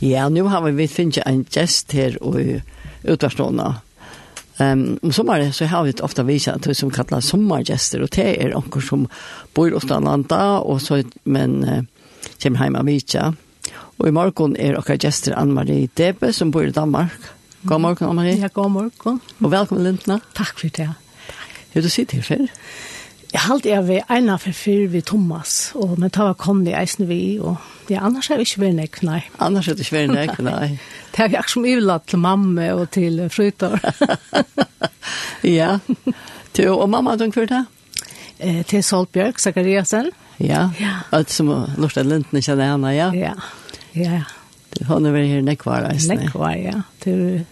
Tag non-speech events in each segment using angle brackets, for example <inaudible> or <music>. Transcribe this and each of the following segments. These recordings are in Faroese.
Ja, nu har vi finnet en gest her i utvarstående. Um, om sommaren så har vi ofta visat det som kallas sommargester, og det er noen som bor i Åstadlanda og så men uh, kommer hem av Vitsa. Og i morgen er dere gester Anne-Marie Debe som bor i Danmark. God morgen, Anne-Marie. Ja, god morgen. Og velkommen, Lindna. Takk for det. Hur du sitter her før? Jeg halte jeg ved ena for fyra ved Thomas og men tar var Conny eisen vi og Ja, annars <laughs> er det ikke vært nek, nei. Annars er det ikke vært nek, nei. det er ikke som ivlat til mamma og til frytar. <laughs> ja. Til, og mamma, du kvart det? Eh, til Solbjørg, Zakariasen. Ja, ja. alt som lortet linten kjenner henne, ja. Ja, ja, ja. Hon er her nekvar, eisne. Nekvar, ja. Til,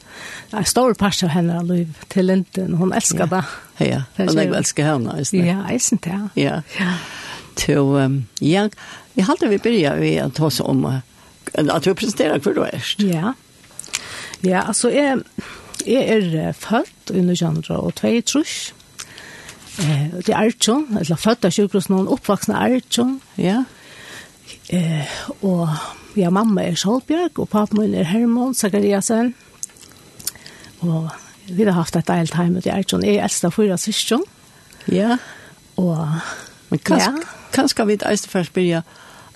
en stor part av henne liv til Linden. hun elsker det. Ja, ja. Og jeg elsker henne, eisne. Ja, eis, ja. Ja. Ja. Til, um, ja, Jag hade vi börja vi att ta oss om att du presenterar hur du är. Ja. Ja, alltså är är er född i 1902 Eh, det är Archon, eller född av sjukhusen, uppvuxen Archon. Ja. Eh, och ja, mamma är Sjölbjörg och pappa min är Hermon Zakariasen. Och vi har haft ett deilt heim i Archon. Jag är äldsta fyra syskon. Ja. Och Men kanske, ja kanskje vi eiste først byrja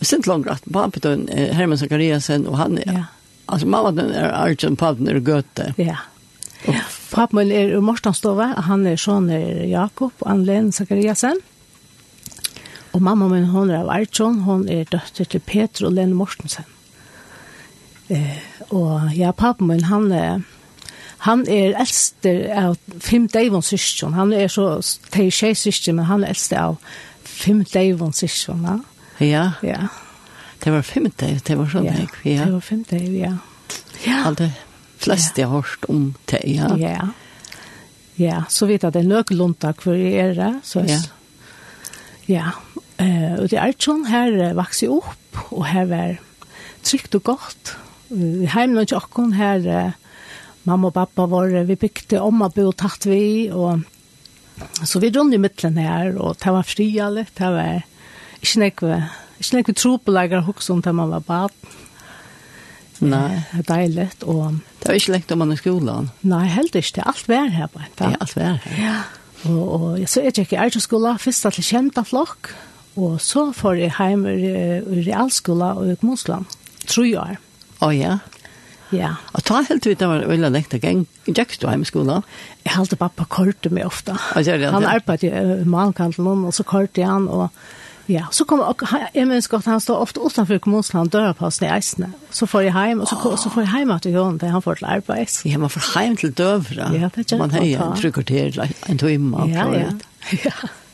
sint langt rett på Apetun, Herman Zakariasen, og han, ja. altså mamma den er Arjen Pavn er gøte. Ja. Og, ja. Min er ur Morstanstova, han er sånn er Jakob, Anlen Zakariasen. Og mamma min, hon er av Arjen, hon er døtter til Peter og Lene Mortensen. Eh, og ja, papen min, han er, han er eldste av fem Davon syskjon. Han er så, det er tjej syskjon, men han er eldste av fem døyvån sysjona. Ja. Ja. Det var fem døyv, det var sånn, ja. Ja, det var fem døyv, ja. Ja. Alt det fleste jeg har hørt om det, ja. Ja. Ja, så vet jeg at det er nok lundag for i ære, så ja. Ja, eh, og det er sånn her vokser jeg opp, og her var trygt og godt. Hjemme og tjokken her, mamma og pappa var, vi bygde om og bo tatt vi, og Så vi rundt i midtelen her, og det var fria litt, det var ikke nekve, ikke nekve tropelager hos om det man var bad. Nei. Det er deilig, og... Det var ikke lekt om man i skolan? Nei, helt ikke, det er alt vær her på bare. Det er alt vær her. Ja, og, og jeg så er jeg ikke i Eirtjøskola, først til kjenta flokk, og så får jeg hjem i realskola og i Kmonsland, tror jeg. Å oh, ja? Ja. Og ta helt ut, det var veldig lengt, å gjeng. Jack stod hjemme i skolen. Jeg halte pappa korte meg ofte. Han arbeidet i malkanten, og så korte han, og Ja, så kom och jag minns gott han står ofta utanför kommunsland dörrar på sig isne. Så får jag hem och så oh. så får jag hem att jag där han får till arbete. Ja, man får hem till dövra. Ja, det är man har ju en tryckkvarter en timme ja, ja. <laughs> ja.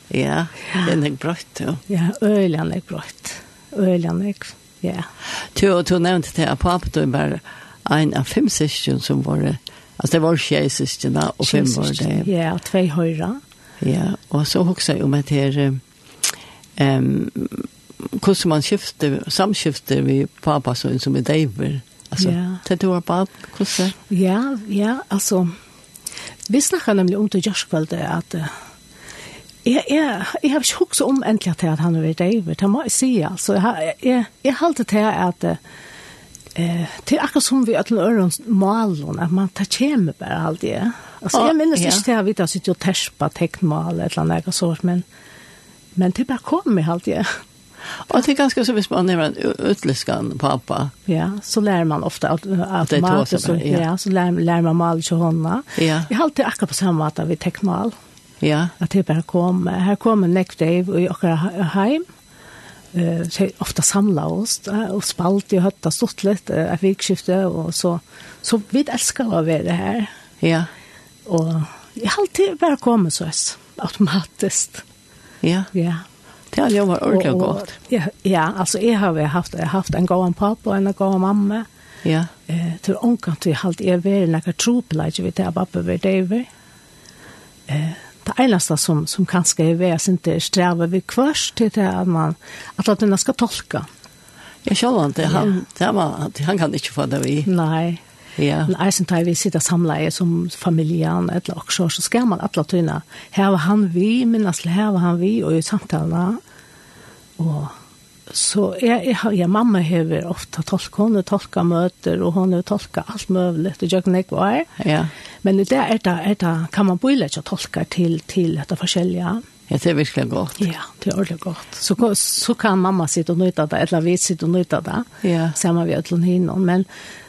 Ja. Ja, den är brött. Ja, ja ölen är brött. Ölen är. Ja. Du du nämnde det på att du bara en av fem syskjen som var, altså det var tjej syskjena, og fem var det. Ja, og tve høyre. Ja, og så husker jeg om at her, um, hvordan man skifter, samskifter vi pappa sånn som er deiver. Altså, ja. til du var bad, hvordan? Ja, ja, altså, Vi snackar nemlig om til just at uh, Jeg, jeg, jeg har ikke också om endelig til at han er varit där. Det måste jag säga alltså jag jeg, jeg halte til at uh, Eh, det er akkurat som vi alle ørens malen, at man tar kjemme bare alt det. Altså, jeg minnes ikke til at vi at jeg sitter og terspa teknmal eller noe sånt, men, men det bare kommer alt det. Og det er ganske så hvis man er en utliskan pappa. Ja, så lærer man ofte automatisk, så, ja. ja, så lærer, lærer man mal til hånda. Ja. Jeg har alltid akkurat på samme måte vi teknmal. Ja. At det bare kom. Her kommer nekdeiv og jeg akkurat heim eh ofta samla oss och spalt i hötta stort lite ett vikskifte och så så vi älskar att vara här. Ja. Och jag har alltid bara kommit så oss automatiskt. Ja. Ja. Det har jag varit ordentligt gott. Ja, ja, alltså jag har haft jag har haft en gång pappa och en gång mamma. Ja. Eh till onkan till halt er väl några tropelage vi tar pappa vi David. Eh det eneste som, som kanskje er ved oss ikke strever vi kvørs til det at man, at at denne skal tolke. Jeg selv han, det, han, det var, han kan ikke få det vi. Nei. Ja. Men eisen tar vi sitter samleie som familjen, eller også, så skal man alle tøyne. Her var han vi, minnes til her var han vi, og i samtalen, og så jag jag jag mamma har ofta tolka hun och tolka møter, og hon har tolka allt möjligt det jag ikke inte. Ja. Men det är det er det kan man på ikke tolka till till att forskjellige. Ja, det er virkelig godt. Ja, det är ordentlig gott. Så, så kan mamma sitta och nøyta det, eller vi sitte och nøyta det. Ja. sammen vi ödlån hinnom. Men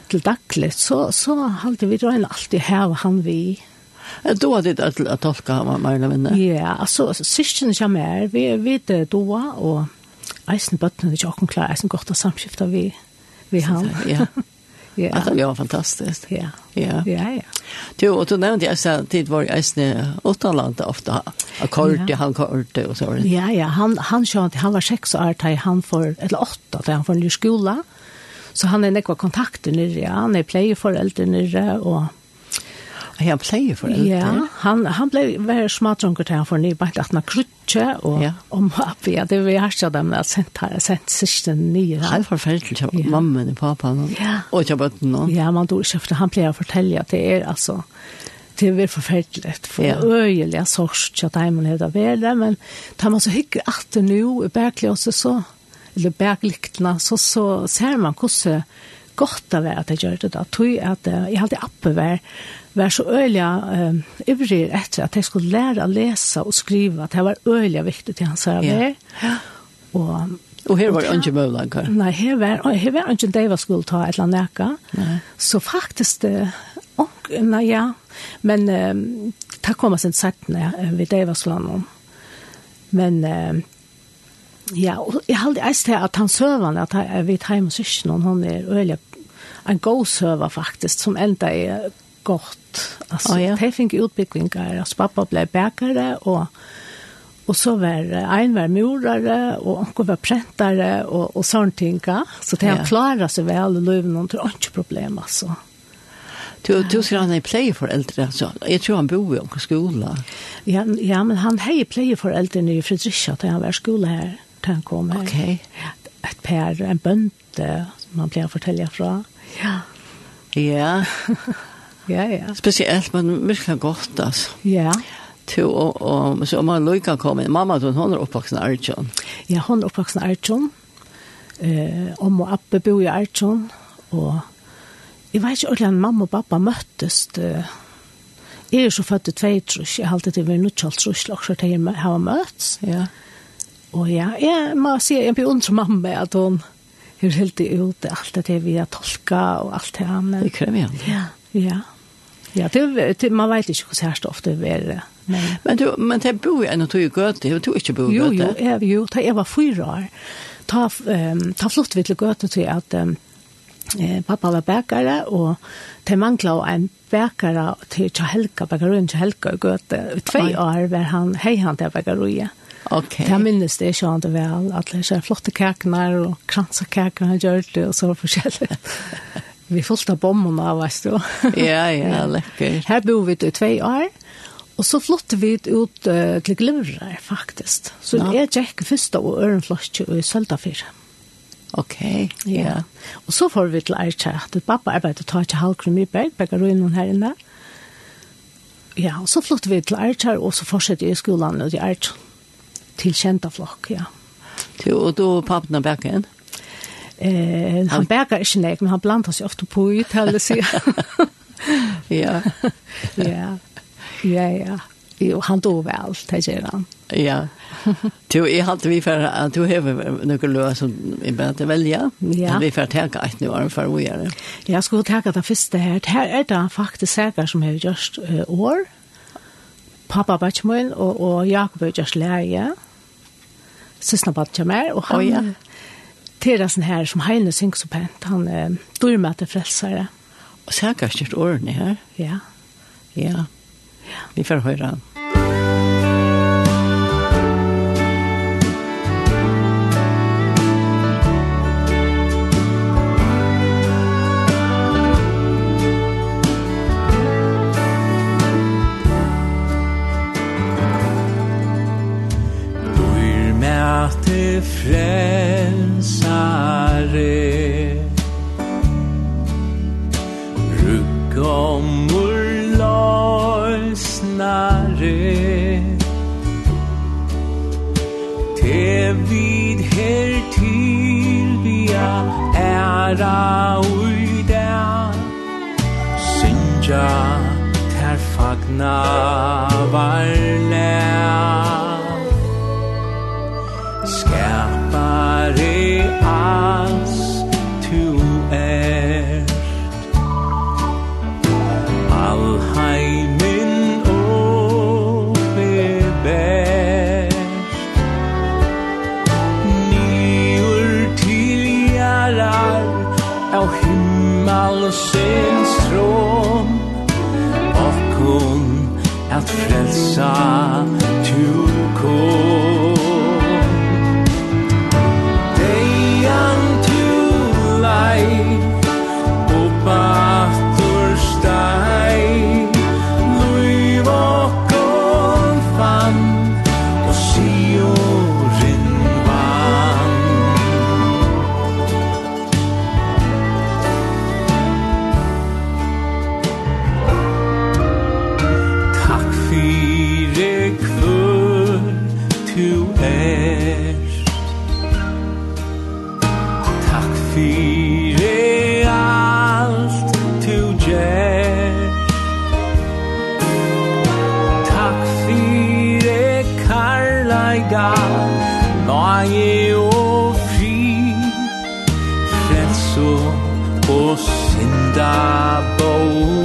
till dagligt så, så halte vi drøyne alltid här han vi. Då har det att tolka mamma eller vänner. Ja, altså, syskon kommer vi vet då och eisen bøttene <laughs> <laughs> er ikke åkken klar, eisen godt å samskifte vi, vi har. Ja, ja. At det var fantastiskt. Ja, ja, ja. ja. Du, og du nevnte jeg sen tid var eisen åtterlandet ofte, akkord, ja. han kort, og så. Ja, ja, han, han skjønte, han var seks år til han for, eller åtta da han for en ny skola, så han er nekva kontakter nere, ja. han er pleieforeldre nere, og han pleier for det. Ja, han, han ble veldig smadrunker til han for nye, bare at han krutje og ja. om oppi, ja, det vil jeg ikke dem, at sent jeg sent siste nye. Det er forferdelig til ja. mammen og papaen ja. og til bøtten. Og. Ja, man tror ikke, for han pleier å fortelle at det er altså, det er veldig forferdelig, for ja. øyelig sorg at jeg må lede ved det, men tar man så hygge at det nå, i bergelig også så, eller Bergliktene, så, så ser man hvordan godt det var at jeg gjør det da. Tog at jeg alltid oppe var, var så øyelig eh, ivrig etter at jeg skulle lære å lese og skrive, at det var øyelig viktig til hans arbeid. Ja. Og, og her var det ikke mulig? Nei, her var, her var ikke det jeg skulle ta et eller annet nekka. Så faktisk, det, og, nei ja, men eh, det kom sin settene ved det jeg skulle Men eh, ja, og jeg hadde eist til at han søvende, at jeg vet hjemme syskene, hun er øyelig en god søver faktisk, som enda er gott. Alltså oh, ja. det fick utbyggningar. Alltså pappa blev bäkare och Och så var en var morare och onkel var präntare och och sånt tinka. Så det har klarat sig väl och löven och inte problem alltså. Du du ska han play för äldre så. Jag tror han bor i en skola. Ja, ja men han hej play för äldre i Fredricia där han var skola här. Han kom här. Okej. Okay. Ett par en bönte som han blev fortälja från. Ja. Ja. <laughs> Ja, ja. Speciellt men mycket gott alltså. Ja. Till och, och så om man Luca kommer, mamma då hon är uppvuxen i Arjun. Ja, hon är uppvuxen i Arjun. Eh, om och Abbe bor i Arjun och jag vet inte ordentligt mamma och pappa möttes. Det, Jeg er så født i Tveitrus, jeg har alltid vært nødtjaltrus, og så til jeg har møtt. Ja. Og ja, jeg må si, jeg blir ondt som mamma, at hun er helt det ut alt det vi har tolka, og alt det her. Det kräver jeg. Ja. Ja. Ja, det, det man vet ikke hvordan herst ofte er det. Men du, men det bor jeg ennå tog i gøte, det tog ikke bo i gøte. Jo, jo, jeg, jo, da jeg var fyra år, ta, um, ta flott vidt til gøte til at um, pappa var bækare, og de manglet en bækare til Kjahelka, bækaroen Kjahelka i gøte. I tve år var han, hei han til bækaroen. Okay. Jag minns det så annet väl att det är er flotte kakene og kransekakene han gjør det, och så forskjellig. <laughs> vi fullt av bomben av, vet du. <laughs> ja, ja, <laughs> lekkert. Her bor vi i tvei år, og så flyttet vi ut uh, til Glivrar, faktisk. Så ja. jeg gikk først av Ørenflotje i Søldafyr. Ok, ja. ja. Og så får vi til Erkjært. Pappa arbeidet tar ikke halvkrum i Berg, begge ruinen her inne. Ja, og så flyttet vi til Erkjært, og så fortsatte jeg i skolen ut i Erkjært. Til kjenta flokk, ja. Til, og da pappen er? Ja. Eh, han bäcker inte nek, men han blandar sig ofta på ut heller sig. ja. <laughs> ja. Ja, ja. Jo, han dog väl, det gör han. Ja. Du, jag hade vi för att du har några lös som är bättre att välja. Ja. Vi får tänka ett nu år för att göra det. Jag skulle tänka det första här. Det här är det faktiskt säkert som har gjort uh, år. Pappa Batchman og, og Jakob har gjort läge. Sista Batchman og han... Oh, ja til terasen her som Heine synk så pent. Han eh, dyrmøter frelsere. Og så har jeg kjørt årene her. Ja. Ja. Vi får høre han. Fred herre. Rukom snare Te vid her til via æra ui da Sinja ter fagna varne time ga nøye og fri. Frelso og synda bor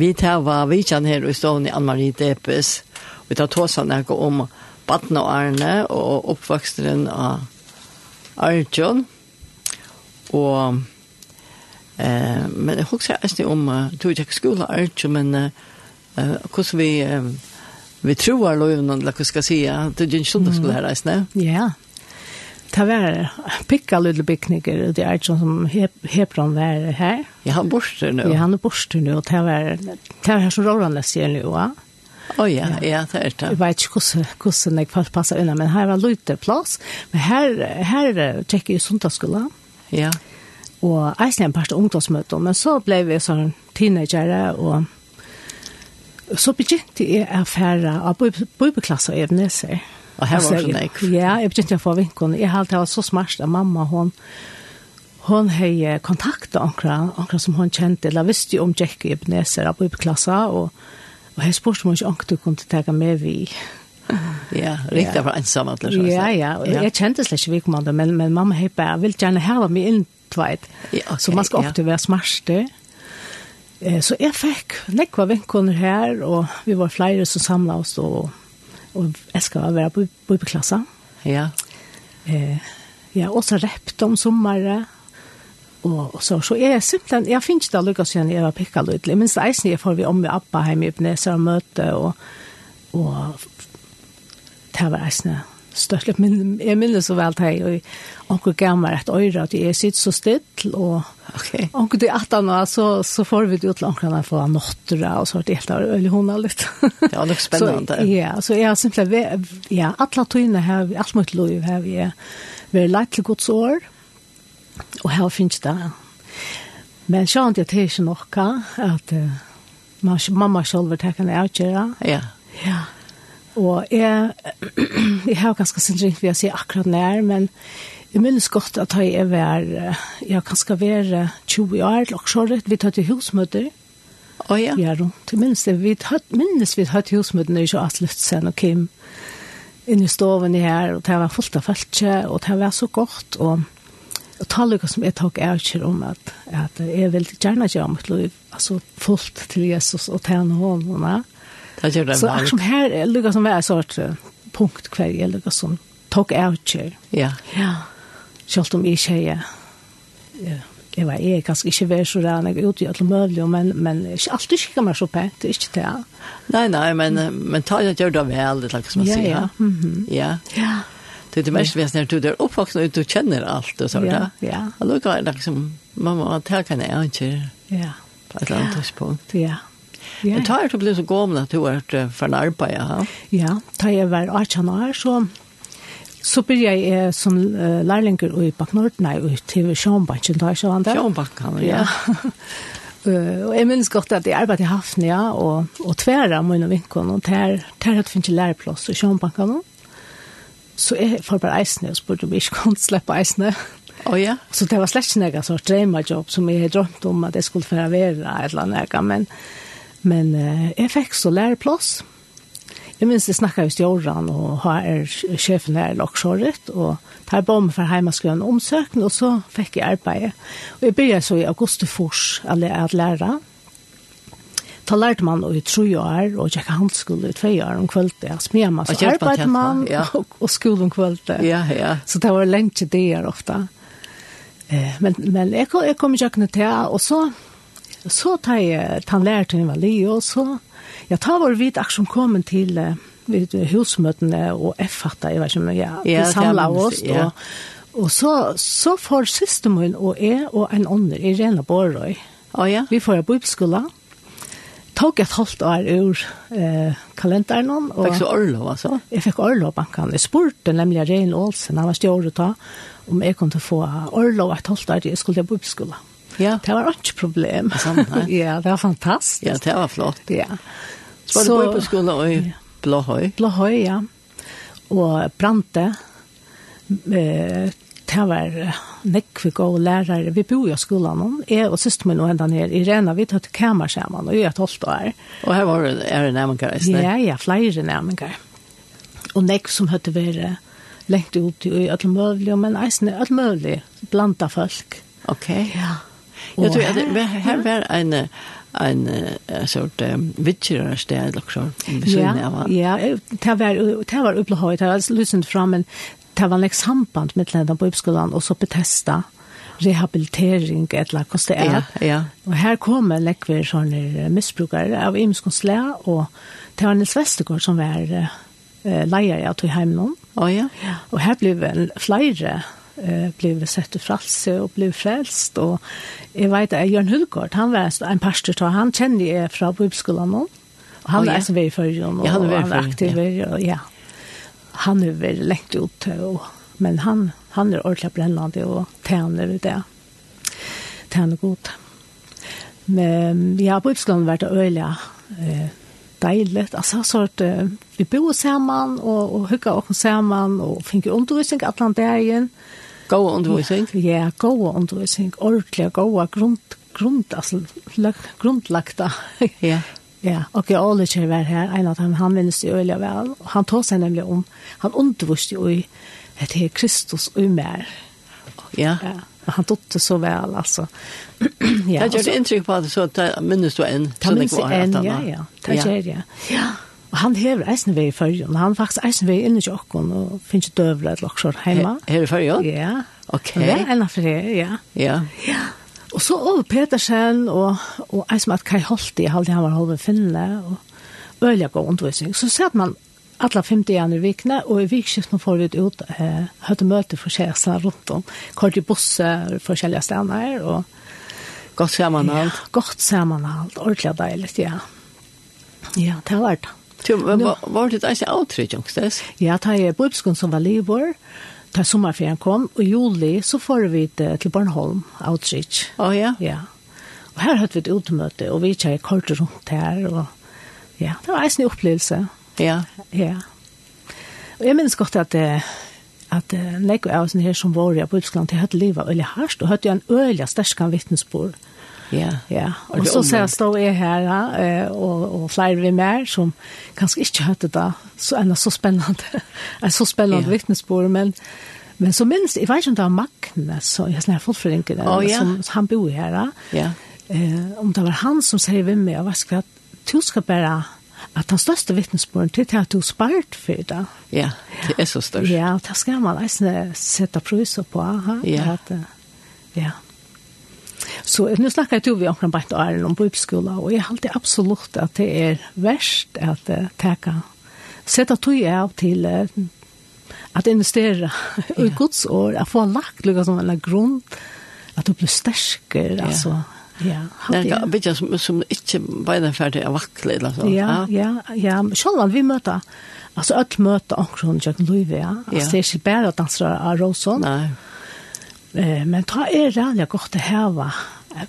Vi tar var vi kan her i stående i Ann-Marie Depes. Vi tar tåsene jeg om Batten og Arne og oppvoksteren av Arjun. Og eh, men jeg husker ikke om, jeg tror ikke skole Arjun, men eh, hvordan vi, eh, vi tror er lovende, eller hva skal jeg si, at det er ikke sånn det skulle her reisende. Ja. Det var pikka lille bygninger, det er ikke som Hebron var her. Ja, han borster nå. Ja, han er borster nå, og det var, det var så rådende sier nu ja. Å ja, ja, det er det. Jeg vet ikke hvordan, hvordan jeg passer unna, men her var lite plass. Men her, her tjekker jeg sundagsskolen. Ja. Og eisen er en parste ungdomsmøte, men så ble vi sånn teenagere, og så begynte jeg å fære av bøybeklasser i Evneser. Ja Og her var sånn ek. Ja, jeg begynte å få vinkon. Jeg halte det var så smart at mamma, hon, hon hei kontakta onkra, onkra som hon kjente, eller visste jo om Jekki i Bneser, på Ibklassa, og, og jeg spurte om hun ikke onkra du kunne ta med vi. Ja, riktig var ensam at det Ja, ja, jeg kjente slett ikke vikkommande, men, men mamma hei bare, vil gjerne hava meg inn, tveit. Ja, okay, så man skal ofte ja. være smarste. Eh, så jeg fikk nekva vinkoner her, og vi var flere som samlet oss, og og jeg skal være på på bibelklasse. Ja. Eh, ja, og så rept om sommeren, og, og så, så er jeg simpelthen, jeg finner ikke det lykkes igjen jeg var pikket litt, jeg minst eisen jeg får vi om i Abba hjemme i Bneser og møte, og, og det var eisen større min jeg minnes så vel hei og onkel gav meg et øyre at jeg sitter så still og okay. onkel til at han så, så får vi det ut til onkel han får nottere og så har det helt av øyne hun litt. Det var nok spennende. <laughs> Så, ja, så jeg har simpelthen ja, alle tøyene här vi alt mot lov har vi er vært leit til gods år og her finnes det. Men sjant jeg til ikke noe at uh, mamma selv vil kan en avgjøre ja. Ja. Og jeg, <clears throat> jeg har ganske sin ringt ved å si akkurat nær, men jeg minnes godt at jeg var, jeg har ganske vært 20 år, og så rett vi tar til husmøter. Å ja? Ja, rundt. Jeg minnes det, vi tatt, minnes vi tatt i husmøter når jeg ikke alt Lutsen og Kim inn i stoven her, og det var fullt av feltje, og det var så godt, og og talluga som jeg tok er ikke om at, at jeg vil gjerne gjøre mitt liv, altså fullt til Jesus og tjene hånden, og Det gjør det Så akkurat her er det som er et sort punkt hver er lukket som tok avtjør. Ja. Ja. Selv om jeg ikke er jeg var jeg kanskje ikke vært så rann jeg er ute i alle mulige, men, men ikke alltid kikker meg så pent, ikke det. Nei, nei, men, men ta det gjør det vel, det er som man sier. Ja, ja. Ja. ja. Det er det mest vesentlig du er oppvaksen og du kjenner alt og sånt. Ja, ja. Og da er det liksom, man må ta henne, jeg ikke. Ja. På et eller annet tidspunkt. Ja. Ja. Jeg tar til å bli så gammel at du har vært for en arbeid, ja. Ja, da jeg var 18 år, så, så begynte jeg som uh, lærlinger i Baknord, nei, til Sjønbanken, da jeg han der. Sjånbakken, ja. ja. Uh, og jeg minns godt at jeg arbeidde i Hafnia ja, og, og tværa av mine vinkene, og der, der hadde finnet læreplass i Sjønbanken. Så jeg får bare eisene, og spurte om jeg ikke kunne slippe eisene. Oh, ja. Så det var slett ikke noe sånn drømmejobb som jeg drømte om at jeg skulle få være et eller annet, men Men eh, jeg fikk så læreplass. Jeg minns jeg snakket just i åren, og her er sjefen her laksjåret, og tar bom for heimaskøen hjemmeskriven omsøkende, og så fikk jeg arbeid. Og jeg begynte så i augustefors at lære. Da lærte man i tre år, og jeg kan handskole i tve år om kvølte. Jeg smed meg, så arbeidde man, ja. <laughs> og, og skole om kvølte. Ja, ja. Så det var lenge det ofte. Eh, men, men jeg, jeg kom ikke til, og så Så tar jeg tannlæreren var li, og så, ja, ta var vidt akkurat kommet til uh, vid husmøtene og F-fatta, jeg vet ikke om jeg, ja, vi samlet oss, ja. og, og så, så får systemen og jeg og en ånder, Irene Borøy, oh, ja. vi får en bibelskola, tok et halvt år ur eh, kalenderen. Og fikk så orlov, altså? Jeg fikk orlov, bankan. Jeg spurte nemlig Rein Olsen, han var stjåret da, om jeg kunne få orlov et halvt år, jeg skulle til bibelskola. Ja. Det var ikke problem. <laughs> ja, det var fantastisk. Ja, det var flott. Ja. Så var du på skolan i Blåhøy? Blåhøy, ja. Og Brante, eh, det var nekve gode lærere. Vi bor jo i skolen. Jeg og søster min og enda ned i Rena, vi tatt kammer sammen, og jeg er tolvt år. Og her var det, er det nærmere, ikke? Ja, ja, flere nærmere. Og nekve som høtte være lengt ut i alle mulige, men eisne alle mulige, blanda folk. Ok. Ja. Jag tror att det här var en en sort witcherer ställ också Ja, ja, det var det var upplehöjt. Det har lyssnat fram en det var ett samband mellan på uppskolan och så betesta rehabilitering eller hva det er. Ja, ja. Og her kommer lekver sånne misbrukere av imskonslæ, og det var Nils Vestergaard som var uh, leier av tog hjemme noen. Ja. Og her en flere eh blev sett till fralse och blev frälst och jag vet att Jörn Hulgård han var en pastor så han kände jag från bibelskolan och han är så väl för Jörn och han var aktiv ja. ja. Han är väl lätt ut och men han han är ordentligt brännande och tänder ut det. Tänder gott. Men vi har på bibelskolan varit öliga eh deiligt. Alltså så att uh, vi bor sammen, och och hugger oss sammen, och finner undervisning alle dagen god undervisning? Ja, gå undervisning. Ordentlig gå grund, grund, altså, grundlagta. ja. Ja, og jeg alle kjer var her, en av dem, han minnes det øyelig vel, og han tog seg nemlig om, han underviste jo i, det er Kristus og mer. Ja. ja. Han tog det så väl alltså. <clears throat> ja, det gör det inntrykk på at så att minns du en, så det går att han. Ja, ja, det gjør det, ja. Ja. Og han hever eisen vei i fyrjon, han faktisk eisen vei inni tjokkon, og finnes ikke døvre et loksjår heima. He, her i fyrjon? Ja. Ok. Ja, enn af det, ja. Ja. Ja. Og så over Petersen, og, og eisen med at Kai Holti, halde han var halve finne, og øyla gå undervisning. Så ser man alla 50 igjen i vikene, og i vikskiften får vi ut eh, høyde møte for kjæresten rundt om, kort i busse kjælja stener, og Godt sammanhalt. Ja, godt sammanhalt. Ordentlig deilig, ja. Ja, det har vært det. Var det ikke avtrykk, Jongstes? Ja, det er budskund som var livet Da sommerferien kom, og i juli så får vi det til Bornholm, outreach. Å oh, ja? Ja. Og her hadde vi et utemøte, og vi kjører kort rundt her, og ja, det var en opplevelse. Ja. Ja. Og jeg minnes godt at det at uh, er sånn her som var i Budskland, de hadde livet veldig hardt, og hadde jo en øyelig sterskan vittnesbord. Ja, ja. Og så ser jeg stå jeg her, ja, og, og flere vi mer, som kanskje ikke hørte det, så er det så spennende, er så spennende ja. vittnesbord, men, men så minst, jeg vet ikke om det var Magne, så jeg snakker fortfrinket der, oh, ja. som han bor her, ja. ja. Eh, om det var han som sier vi med, og hva skal jeg, du skal bare, at den største vittnesborden til at du spart for det. Ja, det er så <laughs> størst. Ja, og det skal man nesten sette priser på, ha? Ja. At, ja. Så nu snackar jag till vi om bara åren om bibelskola och jag alltid absolut att det är värst att uh, täcka sätta tog av till uh, att investera i Guds år, att få lagt liksom som en grund att du blir starkare ja. alltså Ja, det är bitte som som inte bara färdig av vackla eller så. Ja, ja, ja, själv vi möta. Alltså att möta omkring Jack Louis, ja. Alltså det är inte bara att dansa av Rosen. Nej. Eh, men ta er det jag gott att häva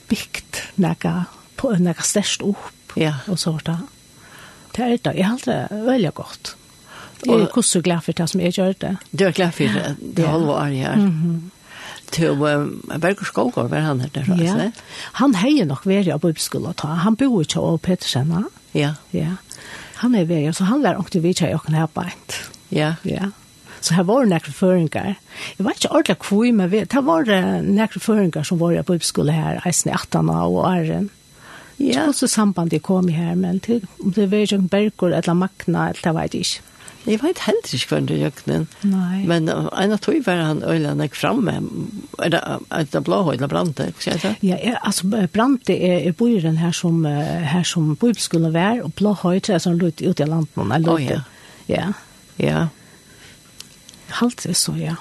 bygd nega på nega størst opp ja. og så vart det. Det er det, jeg har det veldig godt. Og hvordan er også glad for det som jeg gjør det? Du er glad for det, det er halve år her. Mm -hmm. Til Berger Skogård var han her der, ja. Han heier nok være på bibelskolen ta. Han bor ikke av Petersen, ja. Ja. Han er være, så han var ordentlig vidtjøy og kan her på Ja. Ja. Så her var det nekre føringer. Jeg vet ikke ordentlig hvor men vet. Her var nekre føringer som var på uppskolen her, eisen i 18 og æren. Ja. Så samband jeg kom her, men til, om det var ikke berger eller magna, eller det vet jeg ikke. Jeg vet heller ikke hva det gjør gjøkken. Men en av tog var han øyne gikk framme. Er det, er det blå høyde brante? Ja, er, altså brante er, er bøyren her som, her som bøybel var, og blå høyde er sånn løyt ut i landet. Oh, ja. Ja. Ja halt det så, ja.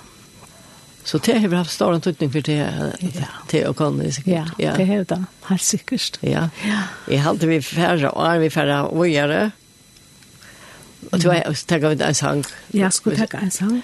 Så det har haft stor antydning for det, ja. det og kan sikkert. Ja, det har det, helt sikkert. Ja, ja. jeg halte vi færre, og er vi færre ågjere. Og du har tatt en sang. Ja, skulle takke en sang.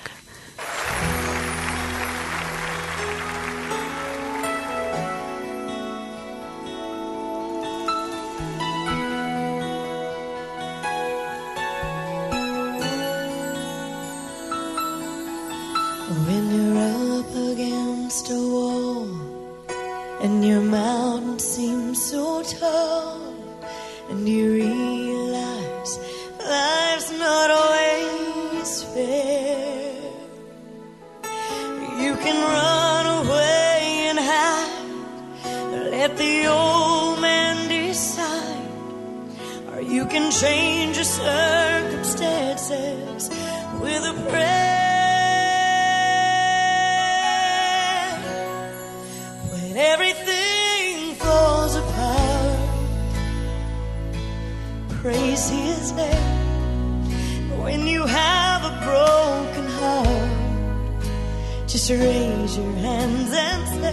Just raise your hands and say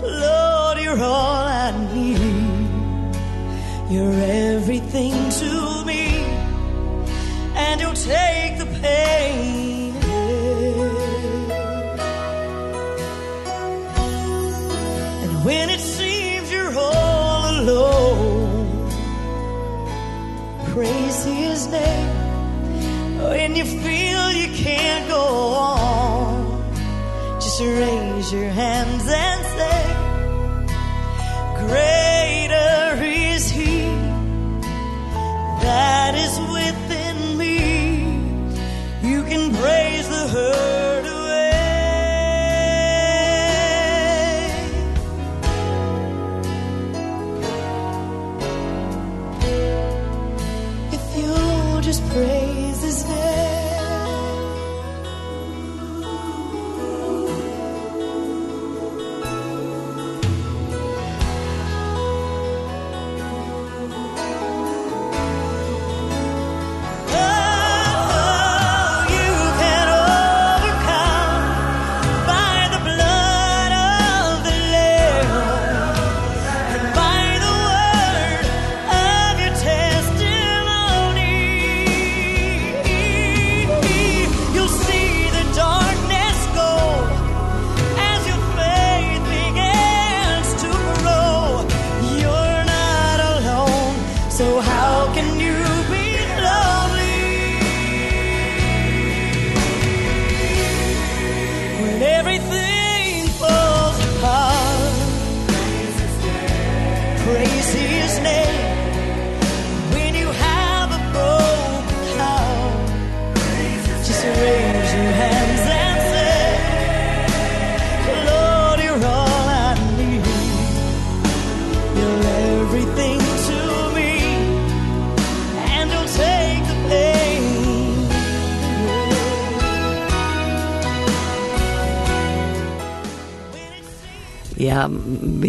Lord, you're all I need. You're everything to me And you'll take the pain. And when it seems you're all alone Praise his name. When you feel you can't go raise your hands and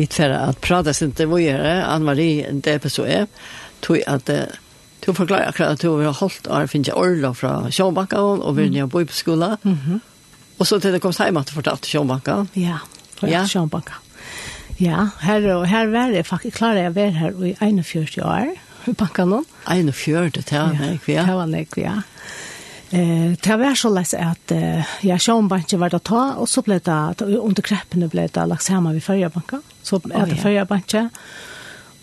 vi tvära att prata inte vad gör Ann-Marie det på så är tog att Du forklarer akkurat at du har holdt og finnes orla fra Sjånbankan og vi nye på skola. Mm -hmm. Og så til det kom hjem at du fortalte Sjånbankan. Ja, ja. Sjånbankan. Ja, her, og her var jeg faktisk klar jeg å være her i 41 år i bankan. 41, det var nek, ja. Det var nek, ja. Eh, det var så läs att eh, jag såg banken var det ta och så blev det under kreppene blev det lagt hemma vid förra banken. Så är det oh, yeah. förra banken.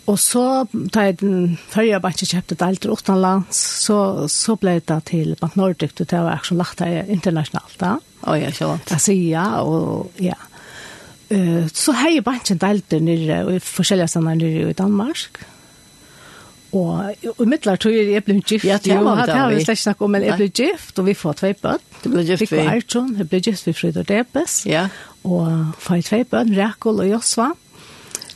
Och så tar jag den förra banken köpte det allt utomlands så så blev det till Bank Nordic det var också lagt det internationellt. Ja, oh, ja så. Alltså ja och ja. Eh så har ju banken delt ner i olika ställen nere i Danmark. Og i midtlar tog jeg ble gift. Ja, det var det. Det har vi slett snakket om, men jeg ble gift, og vi får tvei bønn. Du ble gift ved? Arjun, jeg ble gift ved Frida Debes. Ja. Og får tvei bønn, Rekul og Josva.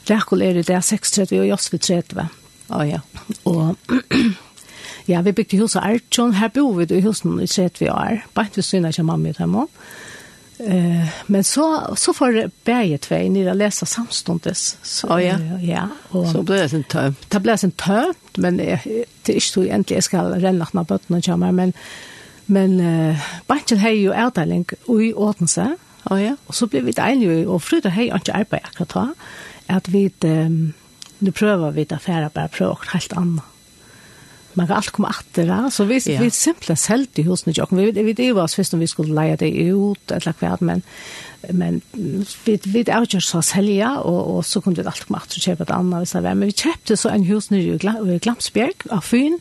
Rekul er i det 36 og Josva 30. Å ja. Og <clears throat> ja, vi bygde hos Arjun. Her bor vi i husen i 30 år. Bare ikke til syne ikke mamma i dem også. Eh, men så så får Berge tvei ni att läsa samstundes. Så oh, ja. ja Og, så blir det sen tömt. Det blir sen tömt men det är så egentligen jag ska renna på botten och jamma men men eh, banchen har ju outdeling i Odense. Ja oh, ja. Och så blev vi eniga och fruta hej inte arbeta akkurat att vi um, nu prövar vi att affära bara pröva helt annat man kan alt komme att det så vi ja. vi simpelthen sålt i husen jag vi vi det var først om vi skulle leie det ut eller hva, men men vi vi outgör så selge, og, og så kunne vi alt komme det og kjøpe et annet, hvis det var. men vi kjøpte så en hus nere i Glamsbjerg, av Fyn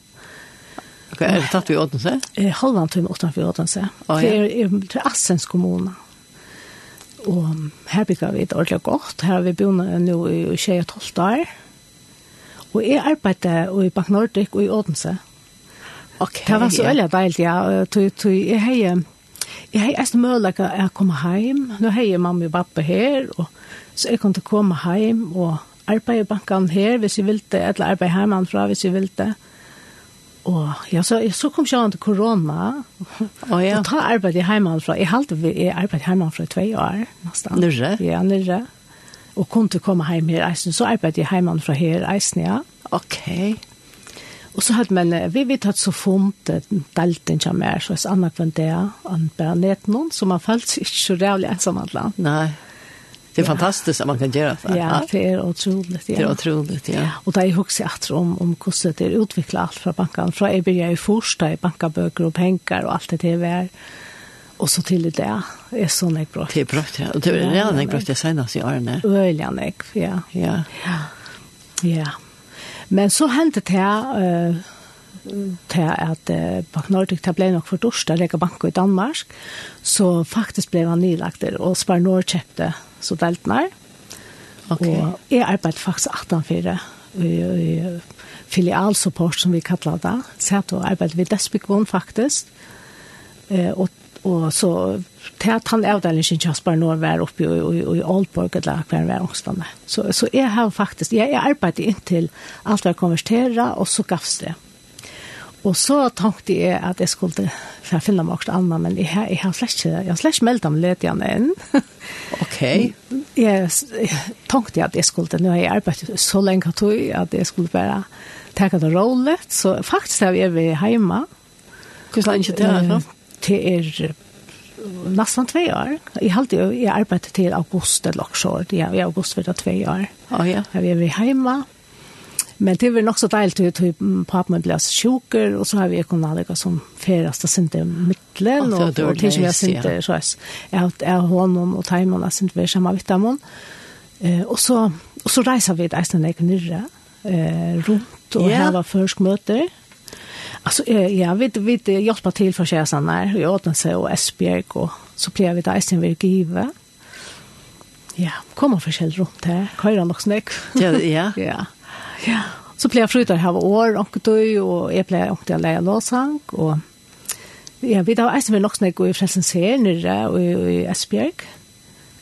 Ok, er det tatt vi åten Odense? Eh, halvan timme utanför Odense. Oh, ja. Det til Assens kommun. Och her bygger vi det ordentlig godt. Her har vi bott nu i 12 år. Og jeg arbeidde i Bank Nordic og i Odense. Ok. det var så veldig deilig, ja. Tui, tui, jeg har jeg hei eist møllega jeg kom heim. Nå jeg mamma og pappa her, og så jeg kunne komme hjem og arbeide i banken her hvis jeg ville, eller arbeide heimanfra hvis jeg ville. Og ja, så, så kom jeg til korona, og ja. og ta arbeid i heimanfra. Jeg halte vi arbeid heimanfra i tve år, nesten. Nyrre? Ja, nyrre og kunne komme hjem her eisen. Så arbeidde jeg hjemme fra her eisen, ja. Ok. Og så hadde man, vi vet at så funnet delten som er, så er annet enn det, han bare ned noen, så man følte seg ikke så rævlig ensam alt land. Nei. Det er ja. fantastiskt att man kan gjøre det. Ja, det er otroligt. Ja. Det er otroligt, ja. Og Och där är jeg att om, om hvordan det er utviklet alt fra bankan. Fra jeg begynner i första i bankabøker og penger og alt det där. Og så til det er sånn jeg brukte. Det er bra, ja. Og det er redan jeg brukte senest i årene. Øyelig enn jeg, ja. Ja. Ja. Men så hentet jeg uh, til at uh, Bank Nordic det ble nok for dårst å legge banker i Danmark. Så faktisk ble han nylagt der, og Spar Nord kjøpte så delt nær. Okay. Og jeg arbeidet faktisk 18-4 i, i filialsupport som vi kallar det. Så jeg arbeidet ved Desbygvån faktisk. Eh, og Og så til at han avdelingen sin Jasper når var oppe i, i, i Aalborg eller hver var ångstene. Så, så jeg har faktisk, jeg, jeg arbeidet inntil alt var konverteret, og så gavs det. Og så tenkte jeg at jeg skulle for jeg finner meg også annet, men jeg, jeg har slett ikke, jeg har slett ikke meldt om ledene enn. <laughs> ok. Jeg, jeg tenkte at jeg skulle, nå har jeg arbeidet så lenge at jeg skulle bare ta det rolig, så faktisk har vi vært hjemme. Hvordan er det ikke det her? det er nästan två år. I har jag jag arbetade till augusti eller så. Ja, i augusti var det två år. Ja, ja. Jag var hemma. Men det var nog så deilt att typ pappa blev sjuker och så har vi ekonomiska som färaste synte mittlen och och tills jag synte så här. att är honom och timon vi inte samma vitamon. Eh och så och så reser vi ett nästa ner eh runt och yeah. ha förskmöte Alltså ja, vi vi hjälpa till för sig såna i Åtense och Esbjerg och så blev vi där sen vi giva. Ja, kommer för sig runt där. Kör nog snack. Ja, ja. <laughs> Ja. Ja. Så blev frutar här år och då och jag blev och jag lärde låsang och Ja, vi tar eisen vi nok snakk i Frelsens her nere og i Esbjerg.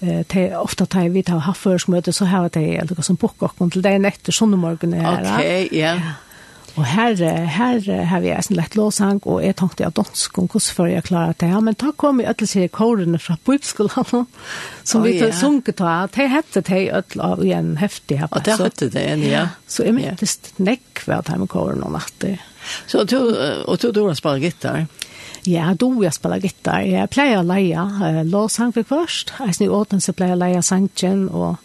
Eh, te, ofta tar vi tar hatt først møte, så har vi det som bukker okken til deg er sånne morgen her. Ok, ja. Yeah. Og her, her har vi en lett låsang, og jeg tenkte at dansk om hvordan får jeg klare det. Ja, men da kom jeg alle sine kårene fra Bibskolen, <laughs> som oh, vi yeah. sunket av. Det hette det ødel av en heftig her. Og det hette det en, ja. Så jeg møttes nekk ved at jeg med kårene og natten. Så du, og du, du har spillet gitar? Ja, då jag spelar gitarr. Jag plejer att leja låsang för först. Jag snitt åten så plejer jag leja sangen och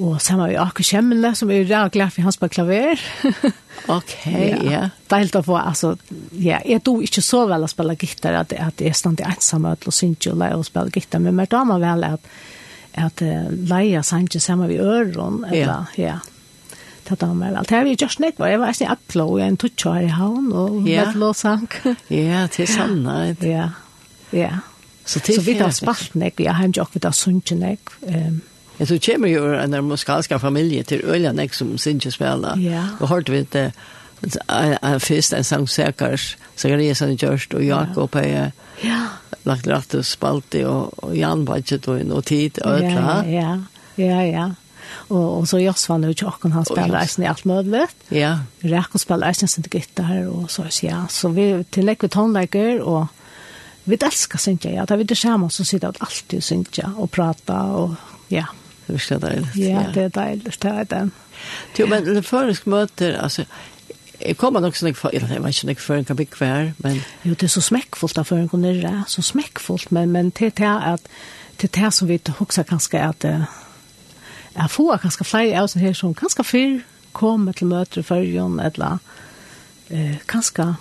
Og sammen med Aker Kjemmene, som er rævlig glad for hans på klaver. <laughs> ok, ja. ja. Det er helt å få, altså, ja, jeg do ikke så vel å spille gitter, at, at jeg stand i ensamme til å synge og leie å spille gitter, men mer damer vel at, at uh, leie sanger sammen med øren, eller, ja. ja. Det da mer vel. Det har vi gjort snitt, var jeg var nesten akla, og jeg er en tutsjå her i havn, og ja. med låsang. ja, til sannhet. Ja, ja. Så, så vi tar spalt nek, vi har hjemme jo ikke, vi tar sunnkje nek. Um, Jeg tror kommer jo en muskalska familie til Øljan, som synes spela. Ja. Og hørte vi det, en fyrst, en sang Sækars, Sækariasen Gjørst og Jakob er ja. lagt rett og spalte, og, og Jan Badget og, noe Tid og Øtla. Ja, ja, ja, ja. Og, og så Joss var nu tjokken, han spiller eisen i alt mulig. Ja. Rekko spiller eisen sin gitar, og så ja. Så vi tillegg vi tonleger, og vi elsker synkja, ja. Da vi det samme så sitter alltid synkja og prata, og ja. Ja visst det deilig. Ja, det er deilig. det er det. Jo, men det føresk møter, altså, jeg kommer nok sånn, jeg vet ikke om jeg før en kan bli kvær, men... Jo, det er så smekkfullt da før en kan nere, så smekkfullt, men, men det er at, det er det som vi husker kanskje at, jeg får kanskje flere av sånne her som kanskje fyr kommer til møter i førjen, eller eh, kanskje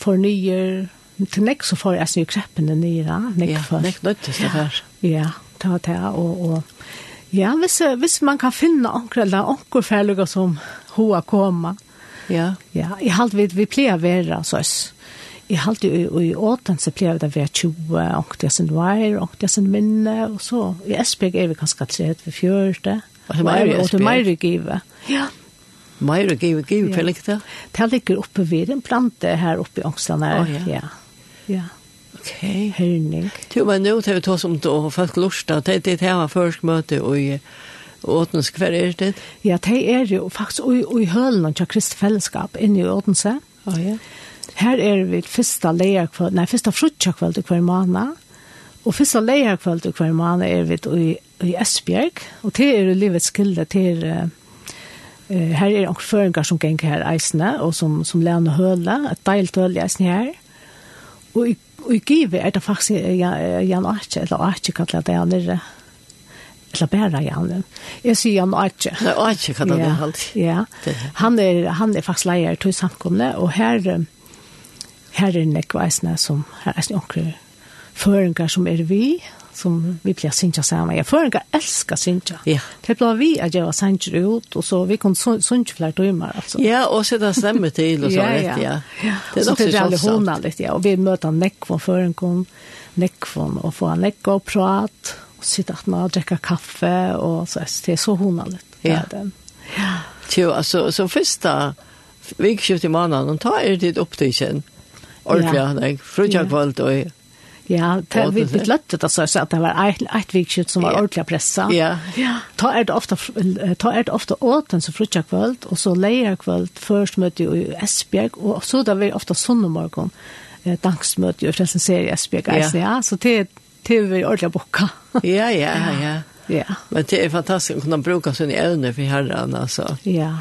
fornyer, til nek så får jeg sånn kreppene nye, nek for. Ja, nødt til det her. Ja, det var det, og, og Ja, hvis, hvis man kan finne anker eller anker færlige som hoa kommer. Ja. Ja, jeg halte vi, vi pleier å være hos oss. Jeg halte i, i åten så pleier vi å være 20, anker jeg sin veier, anker jeg sin minne, og så. I Esbjerg er vi kanskje 30-40. Og til Meire Og til Meire give. Ja. Meire give, give, ja. for likte. Det ligger oppe ved en plante her oppe i Ångstland. Oh, ja. Ja. ja. Okej. Herning. Till men nu tar vi ta som då folk lusta. Det det här var först möte och Åtens, hver er det? Ja, det er jo faktisk i, i hølen til kristfellesskap inne i Åtense. Oh, ja. Her er vi første leierkveld, nei, første frutjakveld i hver måned. Og første leierkveld i hver måned er vi i, i Esbjerg. Og det er jo livets kilde til... Uh, her er noen føringer som ganger her eisene, og som, som lærne høle, et deilt høle i eisene her. Og i, og i give er det faktisk Jan Arche, eller Arche kallar det han er, eller bare Jan. Jeg sier Jan Arche. Nei, Arche kallar det han. Ja, han er, han er faktisk leier til samkomne, og her, her er Nekveisene som, her er eisne føringar som er vi, som vi blir synja saman. Ja, føringar elskar synja. Ja. Det blir vi at jeg var synja ut, og så vi kunne synja flere timer, altså. Ja, og så det stemmer til, og så ja, ja. ja. ja. Det er så også det er hona litt, ja. Og vi møter nekvån føringar, nekvån, og få nekvån og prat, og sitte at man drikker kaffe, og så det er så hona litt. Ja. Ja. Jo, altså, så første vikskift i måneden, og ta er det opptidsen. Ordentlig, ja. frutja kvalt og Ja, det, vi vi lätte det så att det var ett ett vikskift som var ordentligt pressa. Ja. Ja. Ta är det ofta ta är det ofta åten så frukta kväll och så lejer kväll först mötte i Esbjerg och så där vi ofta söndagsmorgon eh dagsmöte i Frälsens serie Esbjerg ja. ja så det det vi ordentligt bocka. ja, ja, <laughs> ja. Ja. Men det är fantastiskt att kunna bruka sin ävne för herran alltså. Ja.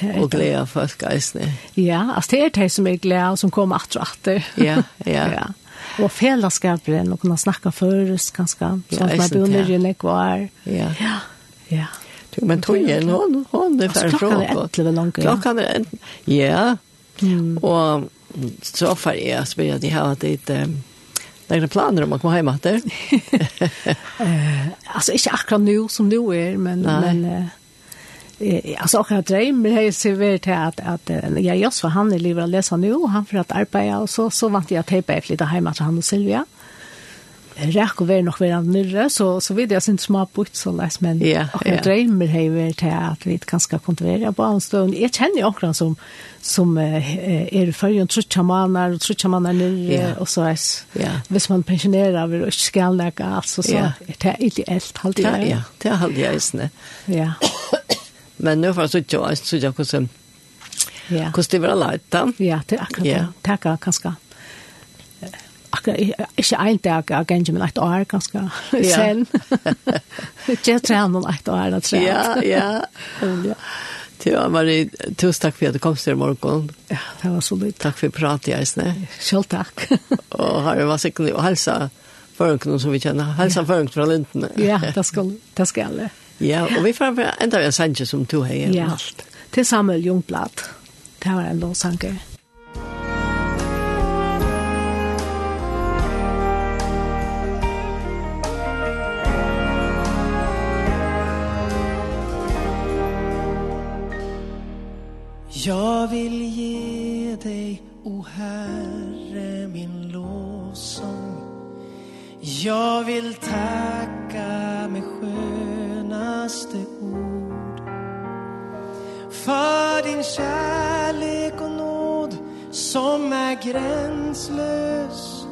Det Og glede folk, eisne. Ja, altså det er det som er glede, som kommer att og atter. Ja, ja. <laughs> ja. Og fellesskaper og kunne snakke først, ganske. Sånn at man begynner i nekvar. Ja. Ja. ja. Men tog igjen, hon, hon er ferdig fra. Klokkan er etter langt. ja. Klokkan er etter. Ja. Mm. Og så får jeg spørre de her at det Några planer om å komme hjem etter. eh, alltså inte akkurat nå som nu er, men, men alltså och jag drömmer har ju till att att jag just var han i livet att läsa nu och han för att arbeta och så så vant jag att tejpa ett lite hemma till han och Silvia. Räck och väl nog väl nere så så vid jag sin små bort så läs men yeah, och jag yeah. drömmer har ju att vi kan ska kontrollera på en stund. Jag känner ju också som som eh, är för ju tror chamaner och tror chamaner nu yeah. och så är yeah. vis man pensionerar vill och skall lägga alltså så yeah. det är ideellt halt ja. Ja, det är halt ja. <clears throat> Ja. Men nu får jag sitta och sitta och sitta Ja. Kosti vera då? Ja, det är akkurat. Ja. Takka kanskje. Akkurat, inte en dag av ganske, men ett år kanskje. <laughs> Sen. <laughs> Jag trene noen ett år, det tror Ja, ja. <laughs> Ja, Marie, tusen takk for at du kom til i morgen. Ja, det var så litt. Takk for pratet, Eisne. Selv takk. og har det vært sikkert å helse for som vi kjenner. Helse ja. for fra Lundene. ja, det skal, det skal jeg. Ja, og vi får enda en sanje som to heier ja. alt. Til Samuel Jungblad. Det var en lovsanger. Jag vill ge dig, o Herre, min lovsång. Jag vill tacka för din kärlek och nåd som är gränslös.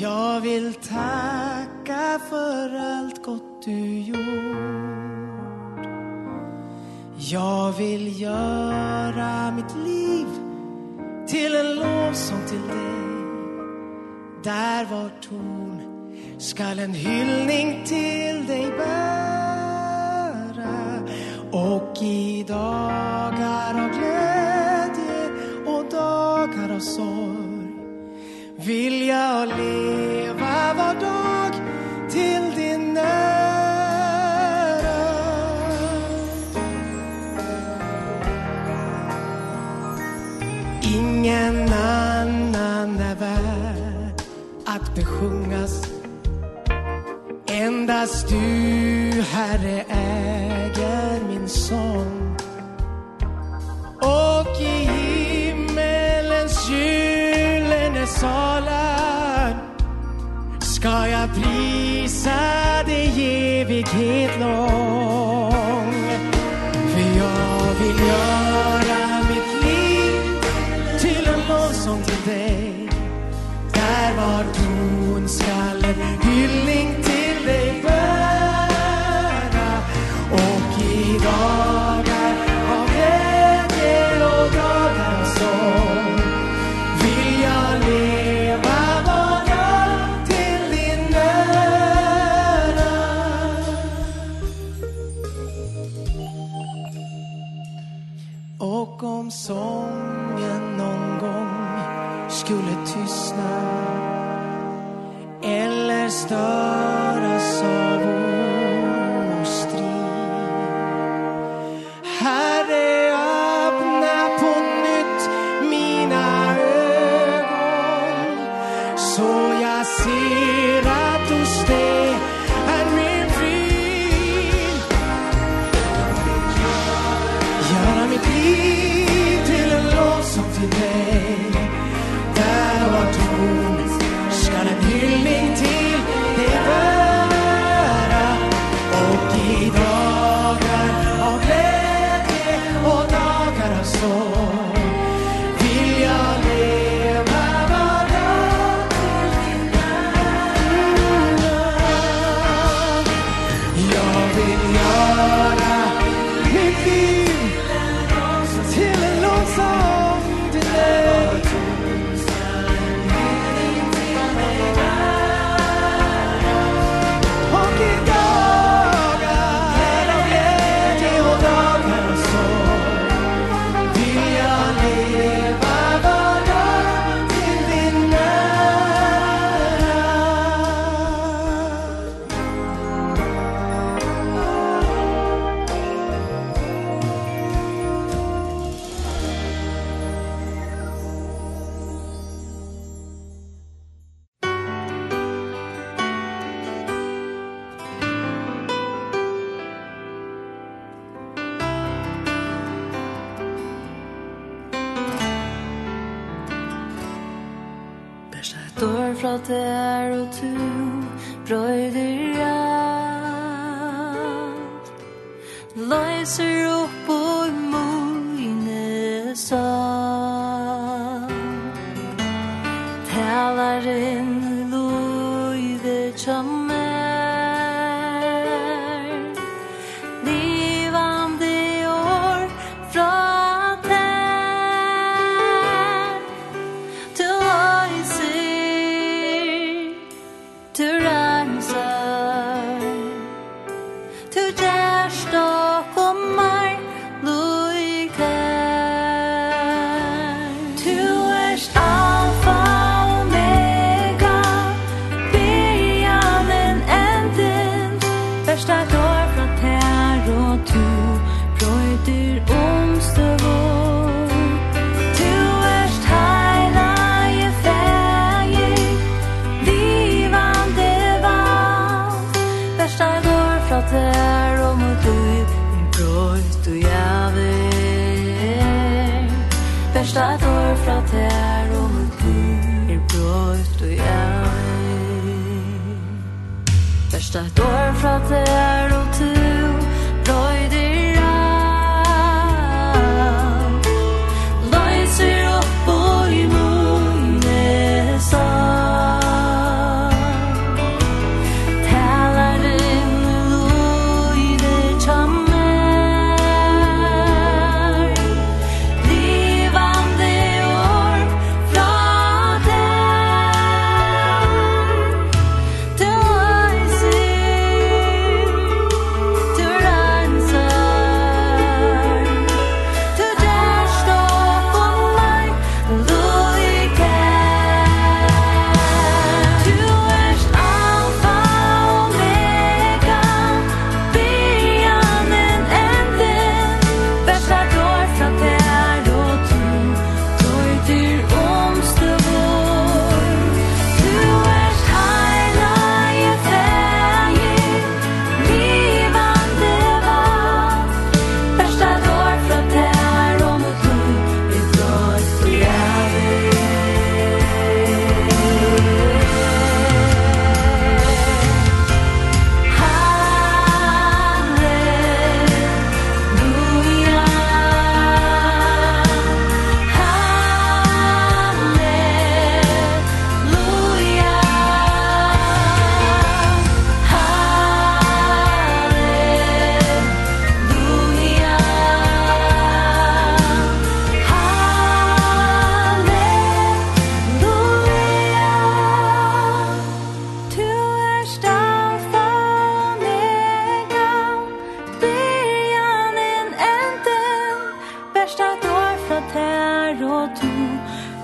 Jag vill tacka för allt gott du gjort. Jag vill göra mitt liv till en lovsång till dig. Där var ton skall en hyllning till dig bära. Och i dagar av glädje och dagar av sorg Vill jag leva var dag till din ära. Ingen annan är värd att besjungas. Endast du, Herre, är en sång Och i himmelens gyllene salar Ska jag prisa dig evighet lång För jag vill göra mitt liv Till en lovsång till dig Där var trăm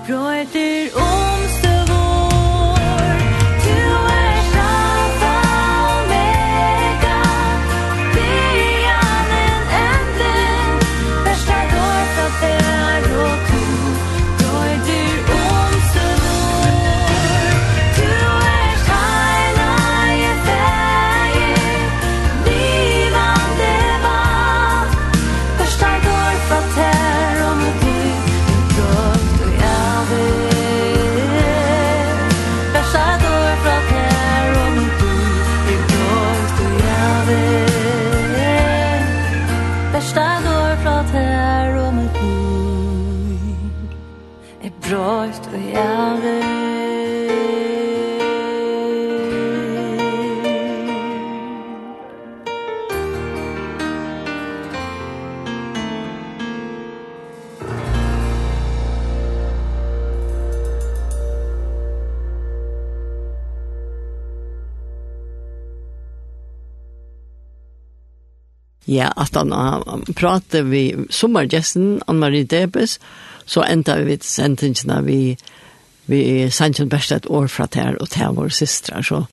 brøyter ja, at han prater vi sommergjesten, Anne-Marie Debes, så enda vi vidt sentingsene vi vi sendte sannsyn best et år fra ter og ter våre systre, så